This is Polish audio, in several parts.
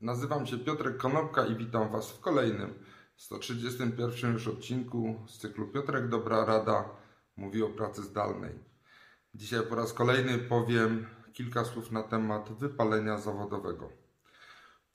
Nazywam się Piotrek Konopka i witam Was w kolejnym 131 już odcinku z cyklu Piotrek Dobra Rada mówi o pracy zdalnej. Dzisiaj po raz kolejny powiem kilka słów na temat wypalenia zawodowego.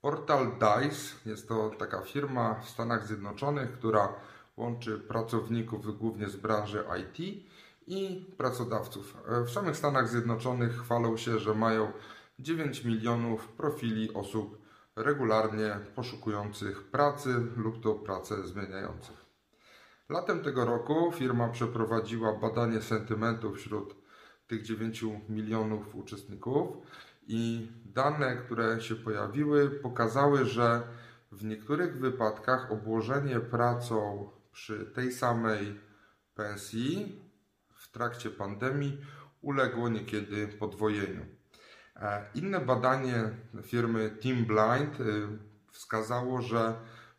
Portal DICE jest to taka firma w Stanach Zjednoczonych, która łączy pracowników głównie z branży IT i pracodawców. W samych Stanach Zjednoczonych chwalą się, że mają 9 milionów profili osób regularnie poszukujących pracy lub to pracę zmieniających. Latem tego roku firma przeprowadziła badanie sentymentu wśród tych 9 milionów uczestników i dane, które się pojawiły, pokazały, że w niektórych wypadkach obłożenie pracą przy tej samej pensji w trakcie pandemii uległo niekiedy podwojeniu. E, inne badanie firmy Team Blind y, wskazało, że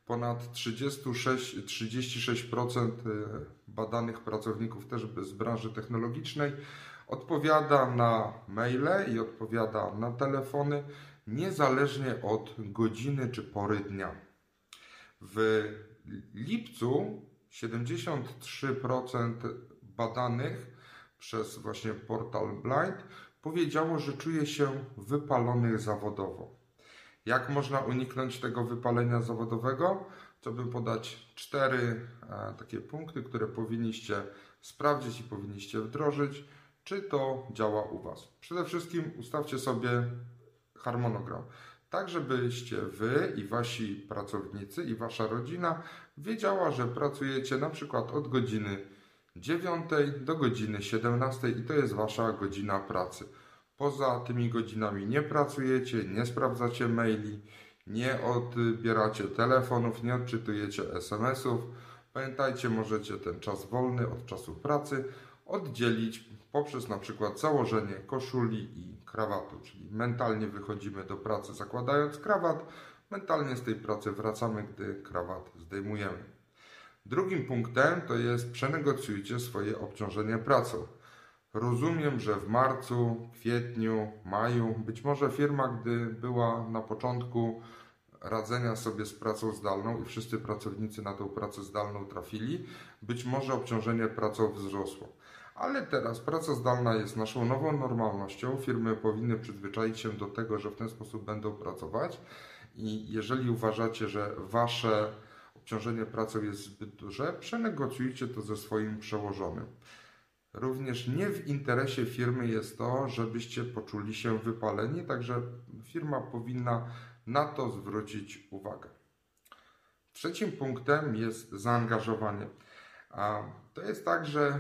ponad 36, 36% y, badanych pracowników też z branży technologicznej odpowiada na maile i odpowiada na telefony niezależnie od godziny czy pory dnia. W lipcu 73% badanych przez właśnie portal Blind powiedziało, że czuje się wypalonych zawodowo. Jak można uniknąć tego wypalenia zawodowego? Chciałbym podać cztery e, takie punkty, które powinniście sprawdzić i powinniście wdrożyć, czy to działa u Was. Przede wszystkim ustawcie sobie harmonogram, tak żebyście Wy i Wasi pracownicy i Wasza rodzina wiedziała, że pracujecie na przykład od godziny 9 do godziny 17 i to jest Wasza godzina pracy. Poza tymi godzinami nie pracujecie, nie sprawdzacie maili, nie odbieracie telefonów, nie odczytujecie SMS-ów. Pamiętajcie, możecie ten czas wolny od czasu pracy oddzielić poprzez na przykład założenie koszuli i krawatu, czyli mentalnie wychodzimy do pracy zakładając krawat, mentalnie z tej pracy wracamy, gdy krawat zdejmujemy. Drugim punktem to jest przenegocjujcie swoje obciążenie pracą. Rozumiem, że w marcu, kwietniu, maju, być może firma, gdy była na początku radzenia sobie z pracą zdalną i wszyscy pracownicy na tą pracę zdalną trafili, być może obciążenie pracą wzrosło. Ale teraz praca zdalna jest naszą nową normalnością. Firmy powinny przyzwyczaić się do tego, że w ten sposób będą pracować. I jeżeli uważacie, że wasze obciążenie pracą jest zbyt duże, przenegocjujcie to ze swoim przełożonym. Również nie w interesie firmy jest to, żebyście poczuli się wypaleni, także firma powinna na to zwrócić uwagę. Trzecim punktem jest zaangażowanie. A to jest tak, że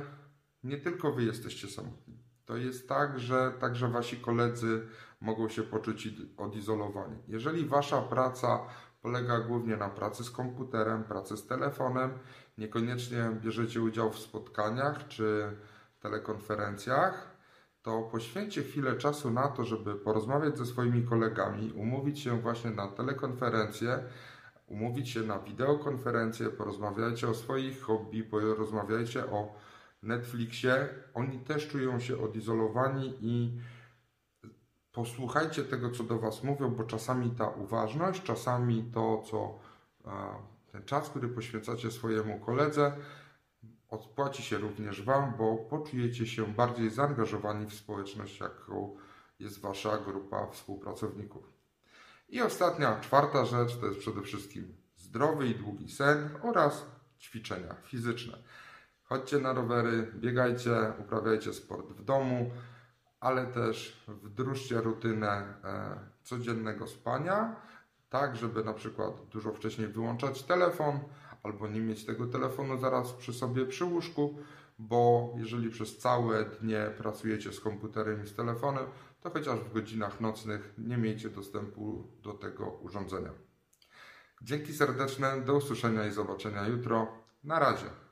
nie tylko wy jesteście samotni. To jest tak, że także wasi koledzy mogą się poczuć odizolowani. Jeżeli wasza praca polega głównie na pracy z komputerem, pracy z telefonem, niekoniecznie bierzecie udział w spotkaniach czy telekonferencjach, to poświęćcie chwilę czasu na to, żeby porozmawiać ze swoimi kolegami, umówić się właśnie na telekonferencję, umówić się na wideokonferencję, porozmawiajcie o swoich hobby, porozmawiajcie o Netflixie. Oni też czują się odizolowani i posłuchajcie tego, co do Was mówią, bo czasami ta uważność, czasami to, co ten czas, który poświęcacie swojemu koledze, odpłaci się również Wam, bo poczujecie się bardziej zaangażowani w społeczność, jaką jest Wasza grupa współpracowników. I ostatnia, czwarta rzecz to jest przede wszystkim zdrowy i długi sen oraz ćwiczenia fizyczne. Chodźcie na rowery, biegajcie, uprawiajcie sport w domu, ale też wdróżcie rutynę e, codziennego spania, tak żeby na przykład dużo wcześniej wyłączać telefon, albo nie mieć tego telefonu zaraz przy sobie przy łóżku, bo jeżeli przez całe dnie pracujecie z komputerem i z telefonem, to chociaż w godzinach nocnych nie miejcie dostępu do tego urządzenia. Dzięki serdeczne, do usłyszenia i zobaczenia jutro. Na razie.